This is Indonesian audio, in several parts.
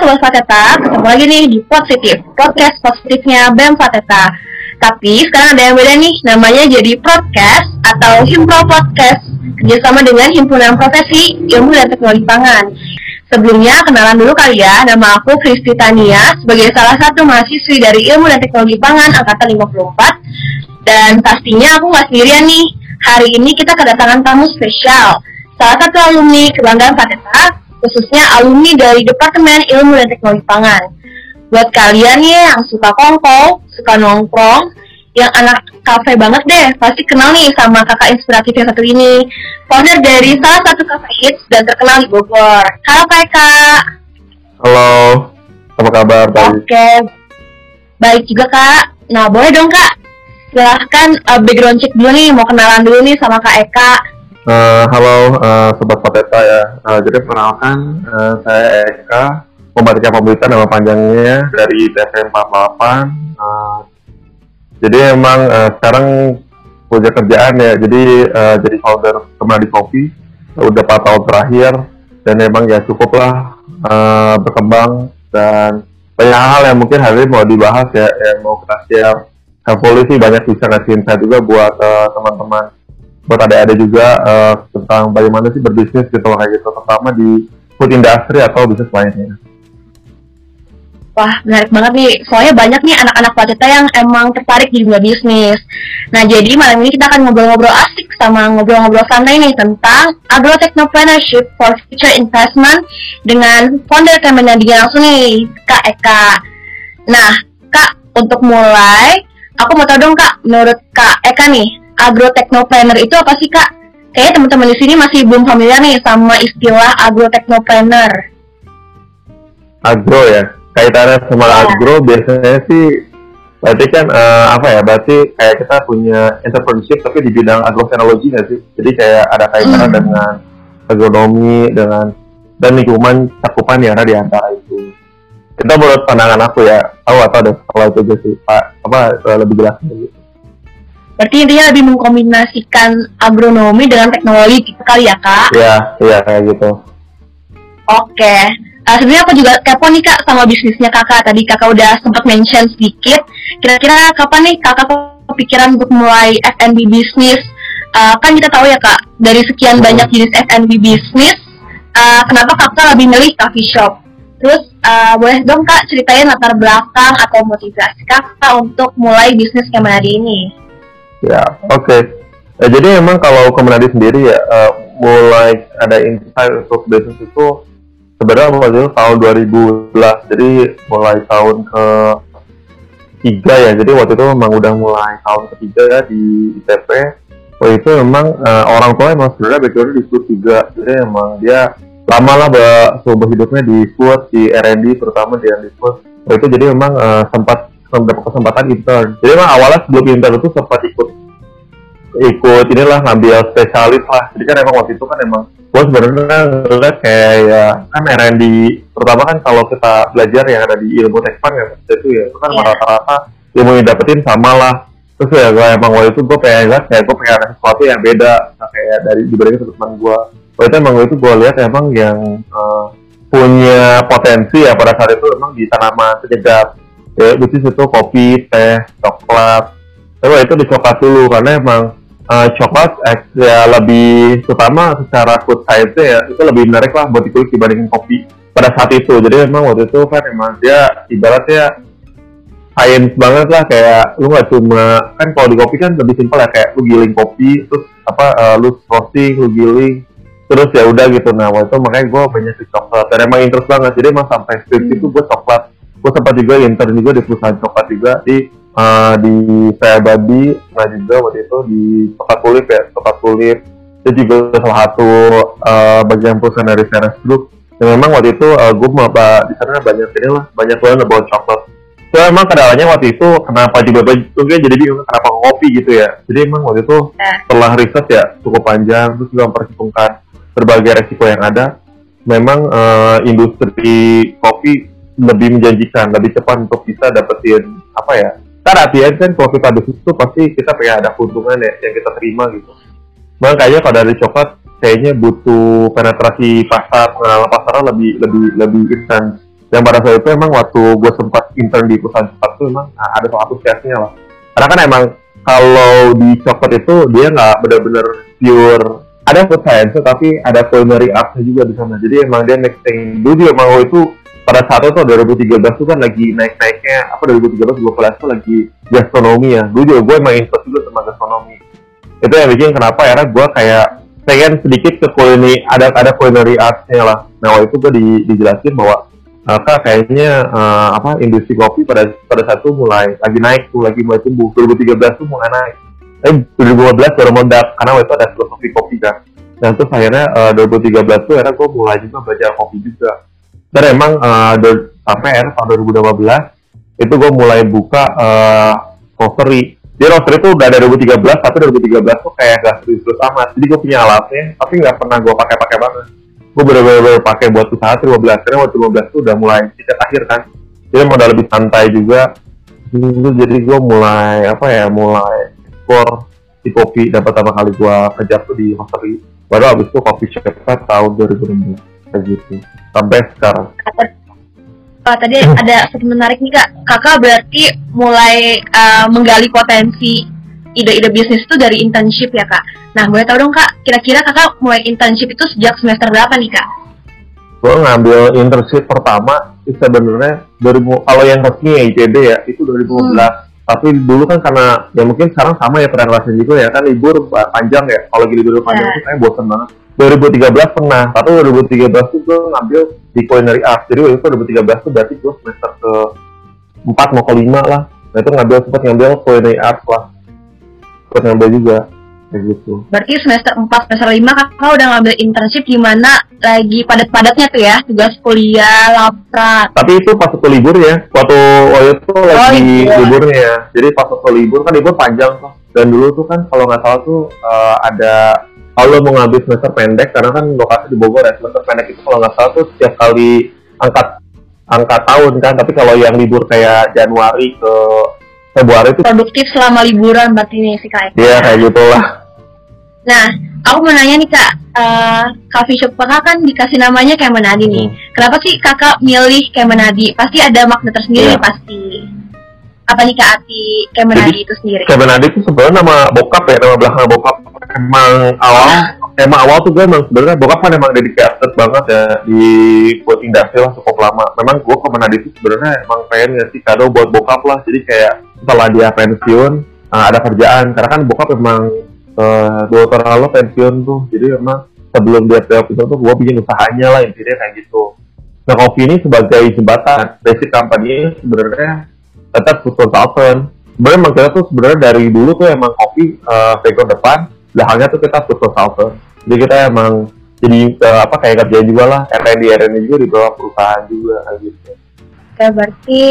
Sobat Fateta, ketemu lagi nih di Positif, podcast positifnya BEM Fateta. Tapi sekarang ada yang beda nih, namanya jadi podcast atau Himpro Podcast, kerjasama dengan Himpunan Profesi Ilmu dan Teknologi Pangan. Sebelumnya, kenalan dulu kali ya, nama aku Kristi Tania, sebagai salah satu mahasiswi dari Ilmu dan Teknologi Pangan Angkatan 54. Dan pastinya aku nggak sendirian nih, hari ini kita kedatangan tamu spesial, salah satu alumni kebanggaan Fateta, khususnya alumni dari Departemen Ilmu dan Teknologi Pangan. Buat kalian nih yang suka kongko, suka nongkrong, yang anak kafe banget deh, pasti kenal nih sama kakak inspiratif yang satu ini. Founder dari salah satu kafe hits dan terkenal di Bogor. Halo Kak Eka. Halo, apa kabar? Oke, baik juga Kak. Nah boleh dong Kak, silahkan uh, background check dulu nih, mau kenalan dulu nih sama Kak Eka. Uh, halo uh, Sobat Poteta ya, uh, jadi perkenalkan uh, saya Eka, pembaca pemberita nama panjangnya dari TV 48. Uh, jadi emang uh, sekarang punya kerjaan ya, jadi uh, jadi founder di Kopi udah 4 tahun terakhir dan emang ya cukup lah uh, berkembang dan banyak hal yang mungkin hari ini mau dibahas ya yang mau kita share. Evolusi banyak bisa ngasih insight juga buat uh, teman-teman buat adik-adik juga uh, tentang bagaimana sih berbisnis gitu kayak gitu terutama di food industry atau bisnis lainnya. Wah, menarik banget nih. Soalnya banyak nih anak-anak Pateta yang emang tertarik di dunia bisnis. Nah, jadi malam ini kita akan ngobrol-ngobrol asik sama ngobrol-ngobrol santai nih tentang agrotechnopreneurship for future investment dengan founder Kemenadiga langsung nih, Kak Eka. Nah, Kak, untuk mulai, aku mau tahu dong Kak, menurut Kak Eka nih, agrotechnopreneur itu apa sih Kak? Kayaknya teman-teman di sini masih belum familiar nih sama istilah agrotechnopreneur. Agro ya? kaitannya sama ya. agro biasanya sih berarti kan uh, apa ya berarti kayak kita punya entrepreneurship tapi di bidang agroteknologi nggak sih jadi kayak ada kaitannya hmm. dengan agronomi dengan dan lingkungan cakupan yang ada di antara itu itu menurut pandangan aku ya tahu atau ada kalau itu sih pak apa lebih jelas gitu berarti intinya lebih mengkombinasikan agronomi dengan teknologi gitu kali ya kak iya iya kayak gitu oke Uh, sebenarnya aku juga kepo nih kak sama bisnisnya kakak. Tadi kakak udah sempat mention sedikit. Kira-kira kapan nih kakak kepikiran untuk mulai F&B bisnis? Uh, kan kita tahu ya kak, dari sekian hmm. banyak jenis F&B bisnis, uh, kenapa kakak lebih milih coffee shop? Terus uh, boleh dong kak ceritain latar belakang atau motivasi kakak untuk mulai bisnis Kemenadi ini? Ya, oke. Okay. Uh, jadi memang kalau Kemenadi sendiri ya uh, mulai ada insight untuk bisnis itu sebenarnya waktu tahun 2011 jadi mulai tahun ke tiga ya. Jadi waktu itu memang udah mulai tahun ketiga ya di ITP waktu itu memang uh, orang tua emang sebenarnya backgroundnya di food juga jadi emang dia lama lah seumur hidupnya di food di R&D terutama di R&D waktu itu jadi memang uh, sempat mendapat kesempatan intern. Jadi emang awalnya sebelum intern itu sempat ikut ikut inilah ngambil spesialis lah. Jadi kan emang waktu itu kan emang gue sebenarnya ngeliat kayak ya kan R&D terutama kan kalau kita belajar yang ada di ilmu tekpan ya itu ya itu kan yeah. rata-rata ilmu yang dapetin sama lah. Terus ya gue emang waktu itu gue pengen lihat kayak gue pengen ada sesuatu yang beda nah, kayak dari dibandingin teman gue waktu itu emang waktu itu gue lihat emang yang uh, punya potensi ya pada saat itu emang di tanaman penyedap ya itu itu kopi teh coklat. Tapi itu di coklat dulu karena emang uh, coklat eh, ya lebih terutama secara food science ya itu lebih menarik lah buat dikulik dibandingin kopi pada saat itu. Jadi memang waktu itu kan emang dia ibaratnya science banget lah kayak lu nggak cuma kan kalau di kopi kan lebih simpel ya kayak lu giling kopi terus apa uh, lu roasting lu giling terus ya udah gitu. Nah waktu itu makanya gue banyak di coklat dan emang interest banget. Jadi emang sampai skripsi itu gue coklat. Gue sempat juga intern juga di perusahaan coklat juga di uh, di Babi nah juga waktu itu di tempat Tulip ya tempat Tulip itu juga salah satu uh, bagian perusahaan dari Ceres Group. Dan memang waktu itu uh, gue mau di sana banyak ini lah banyak banget about coklat. So emang kendalanya waktu itu kenapa juga juga jadi bingung kenapa kopi gitu ya. Jadi emang waktu itu eh. setelah riset ya cukup panjang terus juga memperhitungkan berbagai resiko yang ada memang uh, industri kopi lebih menjanjikan lebih cepat untuk bisa dapetin apa ya kan artinya kan kalau kita bisnis itu pasti kita pengen ada keuntungan ya yang kita terima gitu. Makanya kalau dari coklat kayaknya butuh penetrasi pasar. Pengenalan pasarnya lebih lebih lebih intens yang pada saat itu emang waktu gue sempat intern di perusahaan cepat tuh emang nah, ada satu chefnya lah. Karena kan emang kalau di coklat itu dia nggak benar-benar pure ada food science tapi ada culinary arts juga di sana. Jadi emang dia mixing dulu dia mau itu pada saat itu 2013 tuh kan lagi naik-naiknya apa 2013 2014 tuh lagi gastronomi ya. Dulu juga gue emang interest juga sama gastronomi. Itu yang bikin kenapa ya gue kayak pengen sedikit ke kulineri ada ada culinary artsnya lah. Nah waktu itu gue di, dijelasin bahwa uh, kak kayaknya uh, apa industri kopi pada pada satu mulai lagi naik tuh lagi mulai tumbuh. 2013 tuh mulai naik. Eh 2015 baru meledak karena waktu itu ada filosofi kopi kan dan terus akhirnya uh, 2013 tuh akhirnya gue mulai juga belajar kopi juga dan emang uh, sampai akhirnya tahun 2015 itu gue mulai buka uh, roastery. Dia roastery itu udah dari 2013 tapi 2013 tuh kayak gak serius-serius amat. Jadi gue punya alatnya tapi nggak pernah gue pakai-pakai banget. Gue bener-bener pakai buat usaha 2015 karena waktu 2015 tuh udah mulai tidak akhir kan. Jadi modal lebih santai juga. Jadi gue mulai apa ya mulai ekspor di kopi. Dan pertama kali gue kerja tuh di roastery. Baru abis itu kopi shop tahun 2016 kayak gitu sampai sekarang Oh, tadi ada satu menarik nih kak, kakak berarti mulai uh, menggali potensi ide-ide bisnis itu dari internship ya kak. Nah boleh tahu dong kak, kira-kira kakak mulai internship itu sejak semester berapa nih kak? Gue ngambil internship pertama itu sebenarnya 2000 kalau yang resmi ya IPB ya itu 2015. Hmm. Tapi dulu kan karena ya mungkin sekarang sama ya ngerasain juga ya kan libur panjang ya. Kalau libur panjang yeah. itu kayak bosan banget 2013 pernah, tapi 2013 tuh gue ngambil di culinary arts. Jadi waktu itu 2013 tuh berarti gue semester ke 4 mau ke 5 lah. Nah itu ngambil sempat ngambil culinary arts lah. Sempat ngambil juga kayak gitu. Berarti semester 4 semester 5 kakak udah ngambil internship di mana lagi padat-padatnya tuh ya, tugas kuliah, laprak. Tapi itu pas waktu libur ya, waktu waktu itu oh, lagi iya. liburnya. Jadi pas waktu libur kan libur panjang tuh. Dan dulu tuh kan kalau nggak salah tuh uh, ada kalau mau ngambil semester pendek karena kan lokasi di Bogor ya semester pendek itu kalau nggak salah tuh setiap kali angkat angkat tahun kan. Tapi kalau yang libur kayak Januari ke Februari itu produktif selama liburan berarti nih sih kak iya kayak gitulah. Nah aku mau nanya nih kak. Uh, coffee shop kakak kan dikasih namanya Kemenadi nih. Hmm. kenapa sih kakak milih Kemenadi? Pasti ada makna tersendiri yeah. pasti apa nih Kak Ati Kemenadi itu sendiri? Kemenadi itu sebenarnya nama bokap ya, nama belakang bokap. Emang awal, emang awal tuh gue emang sebenarnya bokap kan emang dedicated banget ya di buat industri lah cukup lama. Memang gue Kemenadi itu sebenarnya emang pengen ngasih kado buat bokap lah. Jadi kayak setelah dia pensiun, uh, ada kerjaan. Karena kan bokap emang uh, dua tahun lalu pensiun tuh. Jadi emang sebelum dia pensiun tuh gue bikin usahanya lah intinya kayak gitu. Nah kopi ini sebagai jembatan, basic company sebenarnya tetap food consultant sebenarnya emang kita tuh sebenarnya dari dulu tuh emang kopi uh, background depan belakangnya tuh kita food consultant jadi kita emang jadi uh, apa kayak kerja juga lah. R&D R&D juga di bawah perusahaan juga gitu. Oke berarti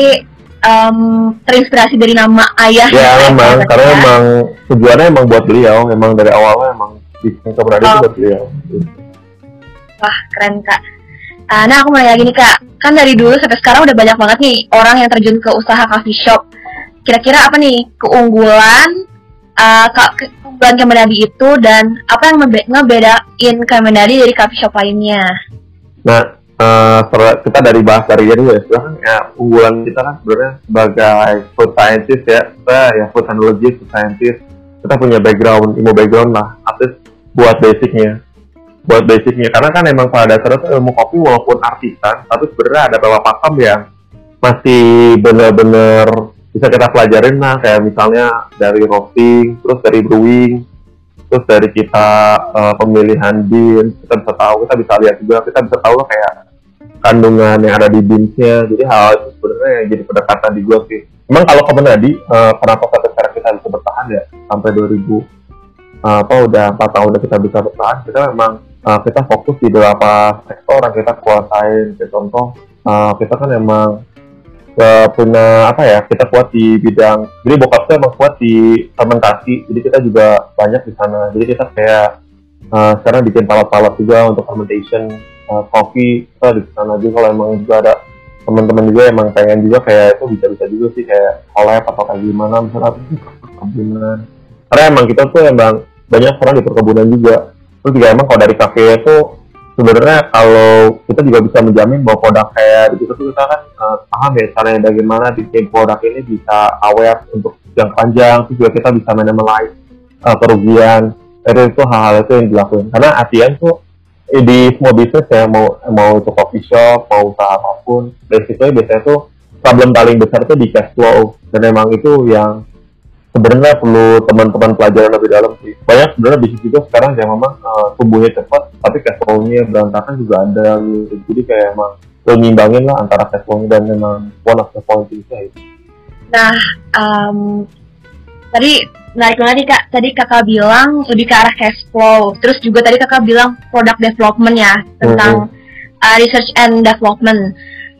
um, terinspirasi dari nama ayah ya memang karena ya. emang tujuannya emang buat beliau. Emang dari awalnya emang bisnis keberadaan oh. itu buat beliau. Wah keren kak Uh, nah aku mau nanya gini kak, kan dari dulu sampai sekarang udah banyak banget nih orang yang terjun ke usaha coffee shop. Kira-kira apa nih keunggulan uh, keunggulan Kemendadi itu dan apa yang ngebedain Kemendadi dari coffee shop lainnya? Nah, uh, kita dari bahas dari ini ya, sebenarnya ya unggulan kita kan sebenarnya sebagai food scientist ya, kita ya food technology, food scientist, kita punya background, ilmu background lah, artis buat basicnya buat basicnya. Karena kan emang pada dasarnya tuh ilmu kopi walaupun artisan tapi sebenarnya ada beberapa pakam yang masih bener-bener bisa kita pelajarin lah. Kayak misalnya dari roasting terus dari brewing terus dari kita uh, pemilihan bean kita bisa tahu kita bisa lihat juga kita bisa tahu lah kayak kandungan yang ada di beansnya jadi hal itu sebenarnya yang jadi pendekatan di gua sih. Emang kalau ke Menadi uh, kenapa sampai sekarang kita bisa bertahan ya? Sampai 2000 uh, apa udah empat tahun kita bisa bertahan. Kita memang uh, kita fokus di beberapa sektor yang kita kuasain. Contoh uh, kita kan emang uh, punya apa ya kita kuat di bidang jadi bokap tuh emang kuat di fermentasi jadi kita juga banyak di sana. Jadi kita kayak uh, sekarang bikin palat-palat juga untuk fermentation uh, coffee kita di sana juga. Kalau emang juga ada teman-teman juga emang pengen juga kayak itu bisa-bisa juga sih kayak collab atau kayak gimana misalnya. Perkebunan karena emang kita tuh emang banyak orang di perkebunan juga terus juga emang kalau dari kafe itu sebenarnya kalau kita juga bisa menjamin bahwa produk kayak gitu tuh kita kan uh, paham ya caranya bagaimana bikin produk ini bisa aware untuk jangka panjang terus juga kita bisa minimize uh, kerugian. Itu itu hal-hal itu yang dilakukan karena artian tuh eh, di semua bisnis ya mau mau itu coffee shop mau usaha apa pun basically biasanya tuh problem paling besar itu di cash flow. Dan emang itu yang sebenarnya perlu teman-teman pelajaran lebih dalam sih. Banyak sebenarnya bisnis juga sekarang yang memang uh, tumbuhnya cepat tapi cash flow-nya berantakan juga ada gitu. Jadi kayak emang lo ngimbangin lah antara cash flow dan memang one of the point itu nah um, tadi menarik banget nih kak. Tadi kakak bilang lebih ke arah cash flow. Terus juga tadi kakak bilang product development ya tentang mm -hmm. uh, research and development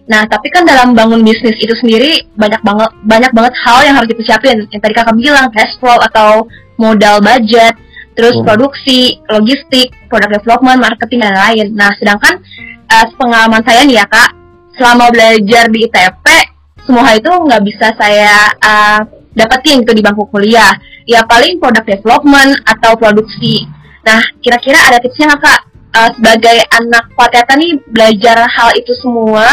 Nah, tapi kan dalam bangun bisnis itu sendiri banyak banget banyak banget hal yang harus dipersiapin. Yang tadi kakak bilang, cash flow atau modal budget, terus hmm. produksi, logistik, product development, marketing dan lain. Nah, sedangkan uh, pengalaman saya nih ya kak, selama belajar di ITP, semua hal itu nggak bisa saya uh, dapetin ke di bangku kuliah. Ya paling product development atau produksi. Nah, kira-kira ada tipsnya nggak kak? Uh, sebagai anak Fateta nih belajar hal itu semua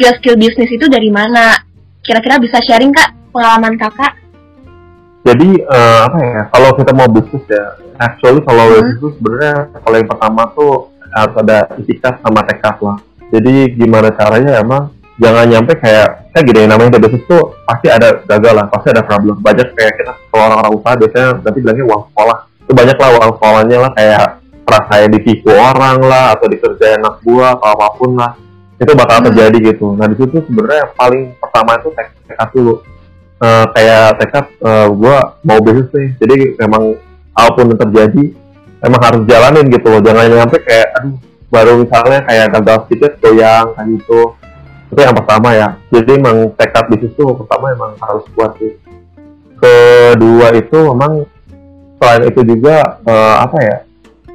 skill-skill bisnis itu dari mana? Kira-kira bisa sharing kak pengalaman kakak? Jadi uh, apa ya? Kalau kita mau bisnis ya, actually kalau hmm. bisnis sebenarnya kalau yang pertama tuh harus ada itikat sama tekad lah. Jadi gimana caranya emang jangan nyampe kayak kayak gini namanya bisnis tuh pasti ada gagal lah, pasti ada problem. Banyak kayak kita kalau orang-orang usaha biasanya nanti bilangnya uang sekolah. Itu banyak lah uang sekolahnya lah kayak perasaan ditipu orang lah atau dikerjain anak buah atau apa pun lah itu bakal hmm. terjadi gitu. Nah di situ sebenarnya yang paling pertama itu tekad dulu. Uh, kayak tekad uh, eh, gue mau bisnis nih. Jadi memang apa pun yang terjadi emang harus jalanin gitu loh. Jangan nyampe kayak aduh baru misalnya kayak gagal sedikit goyang kayak gitu. Itu yang pertama ya. Jadi emang tekad bisnis tuh pertama emang harus kuat sih. Kedua itu memang selain itu juga uh, apa ya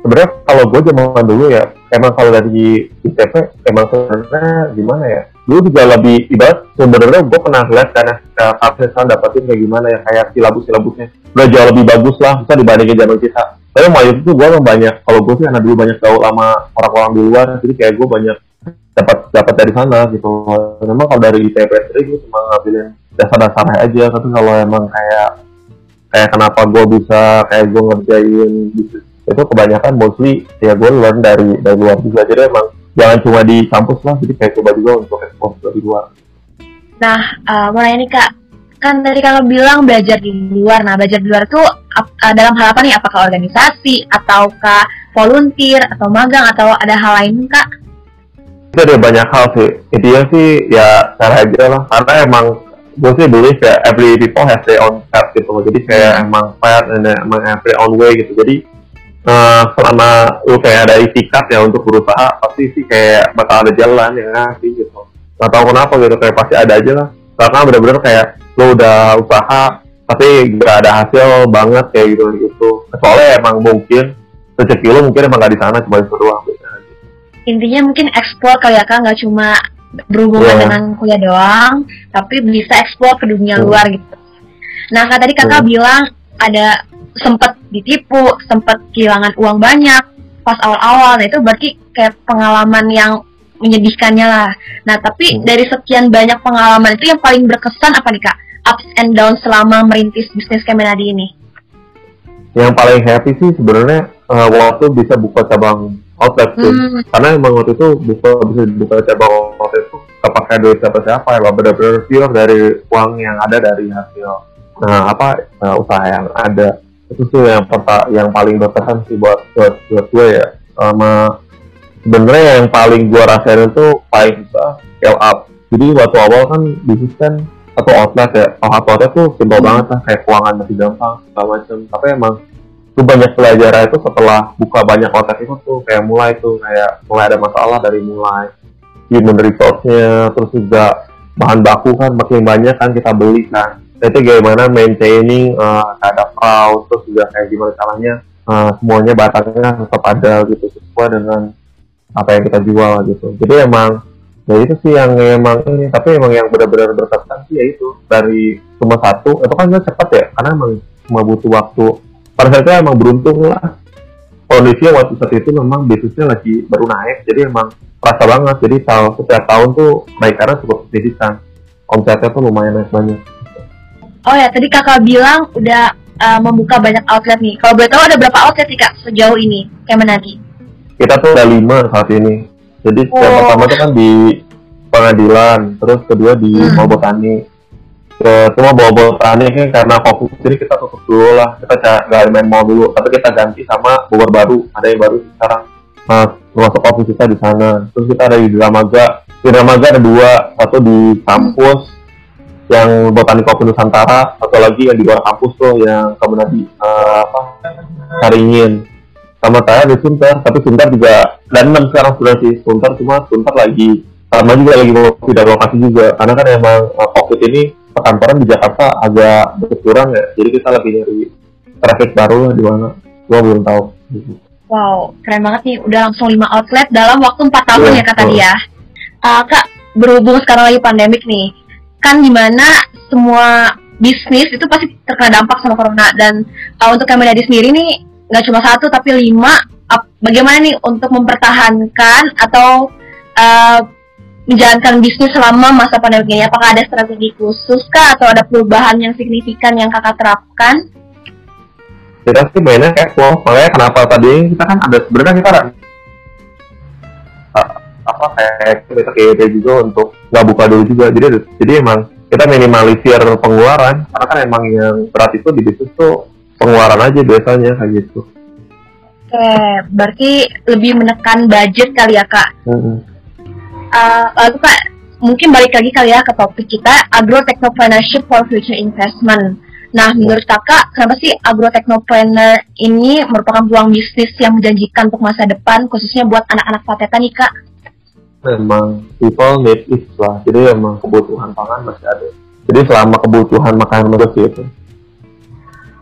sebenarnya kalau gue zaman dulu ya emang kalau dari ITP emang sebenarnya gimana ya dulu juga lebih ibarat sebenarnya gue pernah lihat karena kasus sekarang dapetin kayak gimana ya kayak silabus silabusnya udah jauh lebih bagus lah bisa dibandingin zaman kita. Tapi mayoritas itu gue emang banyak kalau gue sih karena dulu banyak tahu lama orang-orang di luar jadi kayak gue banyak dapat dapat dari sana gitu. Memang kalau dari ITP sendiri gue cuma ngambilin dasar-dasarnya aja tapi kalau emang kayak kayak kenapa gue bisa kayak gue ngerjain bisnis itu kebanyakan mostly ya gue learn dari dari luar juga. Jadi emang jangan cuma di kampus lah jadi kayak coba juga untuk ekspor di luar. Nah uh, mau nanya nih kak. Kan tadi kalau bilang belajar di luar. Nah belajar di luar itu uh, dalam hal apa nih? Apakah organisasi ataukah volunteer atau magang atau ada hal lain kak? Itu ada banyak hal sih. Intinya sih ya cara aja lah. Karena emang gue sih believe ya every people has their own path gitu jadi kayak hmm. emang path and emang every own way gitu. Jadi uh, selama lu kayak ada itikat ya untuk berusaha pasti sih kayak bakal ada jalan ya sih gitu nggak tahu kenapa gitu kayak pasti ada aja lah karena bener-bener kayak lu udah usaha tapi nggak ada hasil banget kayak gitu gitu soalnya emang mungkin rezeki lu mungkin emang gak di sana cuma itu doang intinya mungkin eksplor kali ya kan nggak cuma berhubungan yeah. dengan kuliah doang tapi bisa eksplor ke dunia hmm. luar gitu nah kan tadi kakak hmm. bilang ada sempat ditipu, sempat kehilangan uang banyak pas awal-awal. Nah itu berarti kayak pengalaman yang menyedihkannya lah. Nah tapi hmm. dari sekian banyak pengalaman itu yang paling berkesan apa nih kak? Ups and down selama merintis bisnis Kemenadi ini? Yang paling happy sih sebenarnya uh, waktu bisa buka cabang outlet sih. Hmm. Karena emang waktu itu buka bisa buka cabang outlet itu kepakai duit siapa siapa ya, benar-benar pure dari uang yang ada dari hasil nah apa uh, usaha yang ada itu tuh yang perta yang paling berkesan sih buat buat buat gue ya. Sama sebenarnya yang paling gue rasain itu paling bisa scale up. Jadi waktu awal kan bisnis kan atau outlet ya. Kalau outlet tuh simpel hmm. banget lah kayak keuangan masih gampang segala macam tapi emang tuh banyak pelajaran itu setelah buka banyak outlet itu tuh kayak mulai tuh kayak mulai ada masalah dari mulai human resource-nya terus juga bahan baku kan makin banyak kan kita beli kan itu gimana maintaining uh, ada fraud terus juga kayak gimana caranya uh, semuanya batangnya tetap ada gitu sesuai dengan apa yang kita jual gitu. Jadi emang ya itu sih yang emang ini tapi emang yang benar-benar berkesan sih ya itu dari cuma satu itu kan cepat ya karena emang cuma butuh waktu. Pada saat itu emang beruntung lah. Kondisinya waktu saat itu memang bisnisnya lagi baru naik jadi emang terasa banget. Jadi setiap tahun tuh naik karena cukup signifikan. Omsetnya tuh lumayan naik banyak oh ya tadi kakak bilang udah uh, membuka banyak outlet nih. Kalau boleh tahu ada berapa outlet nih kak sejauh ini Kemenadi kita tuh ada lima saat ini. Jadi oh. yang pertama tuh kan di pengadilan terus kedua di hmm. Mall Botani. Ke semua bawa botani kan karena fokus jadi kita tutup dulu lah. Kita nggak main mall dulu tapi kita ganti sama Bogor baru. Ada yang baru sekarang. Mas masuk office kita di sana. Terus kita ada di Dramaga di Dramaga ada dua satu di kampus yang botani kopi Nusantara satu lagi yang di luar kampus tuh yang kamu nanti uh, apa Caringin. Sama saya di Sunter tapi Sunter juga dan enam sekarang sudah sih. Sunter cuma Sunter lagi. Sama juga lagi mau tidak lokasi juga karena kan emang uh, covid ini perkantoran di Jakarta agak berkurang ya. Jadi kita lagi nyari traffic baru di mana. Gua belum tahu. Wow keren banget nih. Udah langsung lima outlet dalam waktu empat tahun yeah, ya kata oh. dia uh, kak berhubung sekarang lagi pandemik nih kan gimana semua bisnis itu pasti terkena dampak sama corona dan uh, untuk Kemenadi sendiri nih nggak cuma satu tapi lima uh, bagaimana nih untuk mempertahankan atau uh, menjalankan bisnis selama masa pandemi ini? Apakah ada strategi khusus kah atau ada perubahan yang signifikan yang kakak terapkan? Kita sih mainnya kayak flow, makanya kenapa tadi kita kan ada sebenarnya kita apa kayak kita kayak juga untuk nggak buka dulu juga jadi jadi emang kita minimalisir pengeluaran karena kan emang yang berat itu di bisnis tuh pengeluaran aja biasanya kayak gitu. Oke, berarti lebih menekan budget kali ya kak. Mm -hmm uh, lalu kak mungkin balik lagi kali ya ke topik kita agro technopreneur for future investment. Nah, menurut kakak, kenapa sih agro technopreneur ini merupakan peluang bisnis yang menjanjikan untuk masa depan, khususnya buat anak-anak Pateta nih kak? Memang people need it lah, jadi memang kebutuhan pangan masih ada. Jadi selama kebutuhan makanan masih itu.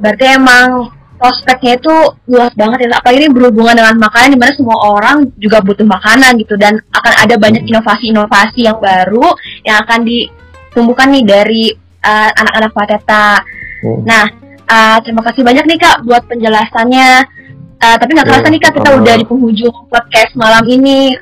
Berarti emang prospeknya itu luas banget ya apalagi ini berhubungan dengan makanan di mana semua orang juga butuh makanan gitu dan akan ada banyak inovasi-inovasi yang baru yang akan ditumbuhkan nih dari uh, anak-anak Pateta. Hmm. Nah, uh, terima kasih banyak nih kak buat penjelasannya. Uh, tapi nggak kerasa nih kak kita udah di penghujung podcast malam ini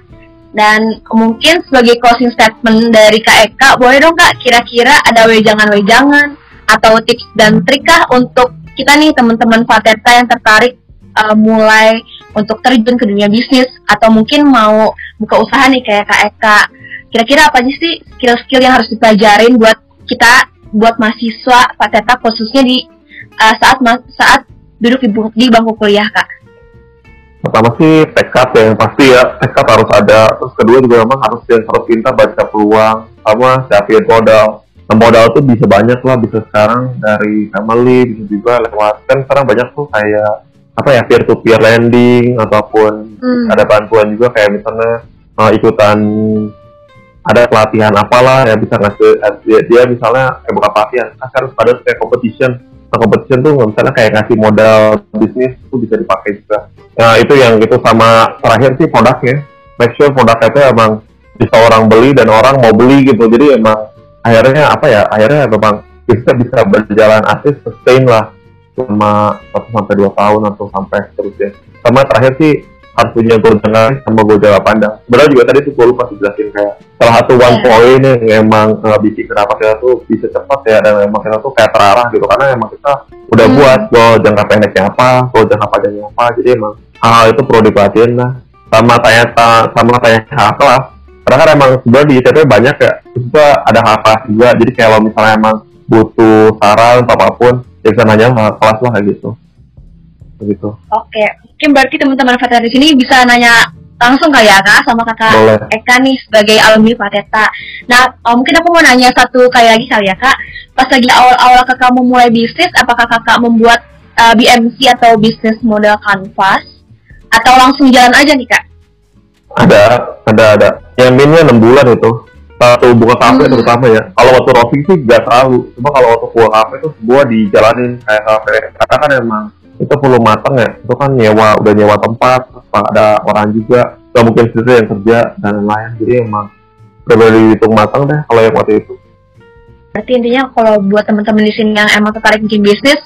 dan mungkin sebagai closing statement dari Kak Eka, boleh dong Kak kira-kira ada wejangan-wejangan atau tips dan trik kah untuk kita nih teman-teman Fateta yang tertarik uh, mulai untuk terjun ke dunia bisnis atau mungkin mau buka usaha nih kayak Kak Eka. Kira-kira apa aja sih skill-skill yang harus dipelajarin buat kita buat mahasiswa Fateta khususnya di uh, saat saat duduk di, di bangku kuliah Kak? Pertama sih tekad ya, yang pasti ya tekad harus ada. Terus kedua juga memang harus yang harus pintar baca peluang sama siapin modal modal tuh bisa banyak lah bisa sekarang dari family bisa juga lewat kan sekarang banyak tuh kayak apa ya peer to peer lending ataupun hmm. ada bantuan juga kayak misalnya uh, ikutan ada pelatihan apalah ya bisa ngasih eh, dia, dia misalnya kayak buka pelatihan kan harus pada kayak competition nah competition tuh misalnya kayak ngasih modal bisnis itu bisa dipakai juga. Nah itu yang itu sama terakhir sih produknya. Make sure produknya itu emang bisa orang beli dan orang mau beli gitu. Jadi emang akhirnya apa ya akhirnya memang kita bisa berjalan asli sustain lah selama satu sampai dua tahun atau sampai seterusnya. Sama terakhir sih harus punya gojangan sama gojala pandang. Sebenarnya juga tadi tuh gue lupa jelasin kayak salah satu one yeah. point yang emang uh, bikin kenapa kita tuh bisa cepat ya dan emang kita tuh kayak terarah gitu. Karena emang kita udah hmm. buat goal jangka pendeknya apa goal jangka panjangnya apa. Jadi emang hal-hal itu perlu diperhatiin lah. Sama tanya sama tanya kelas. Karena kan emang sebenarnya di ITP banyak ya. Juga ada hal juga. Jadi kalau misalnya emang butuh saran atau apa pun ya bisa nanya ke kelas lah kayak gitu begitu. Oke mungkin berarti teman-teman Fateta di sini bisa nanya langsung kayak ya kak sama kakak Boleh. Eka nih sebagai alumni Fateta. Nah oh, mungkin aku mau nanya satu kayak lagi kali ya kak. Pas lagi awal-awal kakak mau mulai bisnis apakah kakak membuat uh, eh, BMC atau bisnis model canvas atau langsung jalan aja nih kak? Ada ada ada. Yang minnya enam bulan itu. Satu buka kafe hmm. terutama ya. Kalau waktu roasting sih gak terlalu cuma kalau waktu buka kafe itu semua dijalanin kayak kafe. Karena kan emang itu perlu matang ya. Itu kan nyewa udah nyewa tempat ada orang juga. Gak mungkin sendiri yang kerja dan lain-lain jadi emang perlu dihitung matang deh kalau yang waktu itu. Berarti intinya kalau buat teman-teman di sini yang emang tertarik bikin bisnis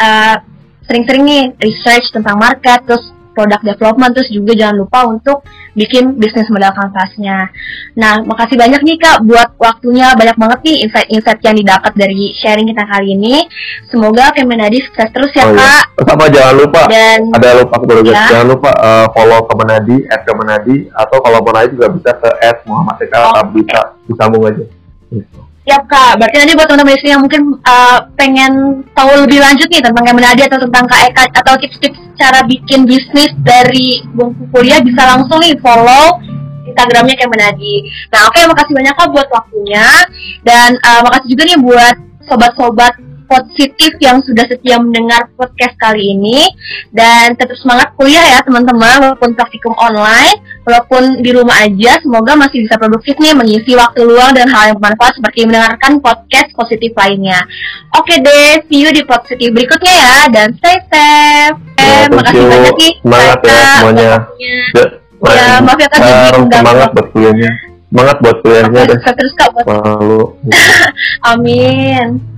uh, sering-sering nih research tentang market terus product development terus juga jangan lupa untuk bikin bisnis modal kanvasnya. Nah, makasih banyak nih Kak buat waktunya banyak banget nih insight-insight yang didapat dari sharing kita kali ini. Semoga Kemenadi sukses terus ya oh, iya. Kak. Iya. Sama jangan lupa Dan, ada lupa kepada ya. jangan lupa uh, follow Kemenadi at Kemenadi atau kalau mau naik juga bisa ke at Muhammad Eka oh, bisa disambung aja. Siap kak, berarti nanti buat teman-teman di yang mungkin uh, pengen tahu lebih lanjut nih tentang Kemenadi atau tentang Kak Eka atau tips-tips cara bikin bisnis dari bangku kuliah bisa langsung nih follow Instagramnya Kemenadi. Nah oke, okay, makasih banyak kak buat waktunya dan uh, makasih juga nih buat sobat-sobat positif yang sudah setia mendengar podcast kali ini. Dan tetap semangat kuliah ya teman-teman walaupun praktikum online walaupun di rumah aja semoga masih bisa produktif nih mengisi waktu luang dan hal yang bermanfaat seperti mendengarkan podcast positif lainnya. Oke deh see you di positif berikutnya ya dan stay safe. Ya, makasih banyak nih. Semangat ya semuanya. ya, ya maaf ya kak semangat buat kuliahnya. Semangat buat kuliahnya deh. terus kak buat Lalu. amin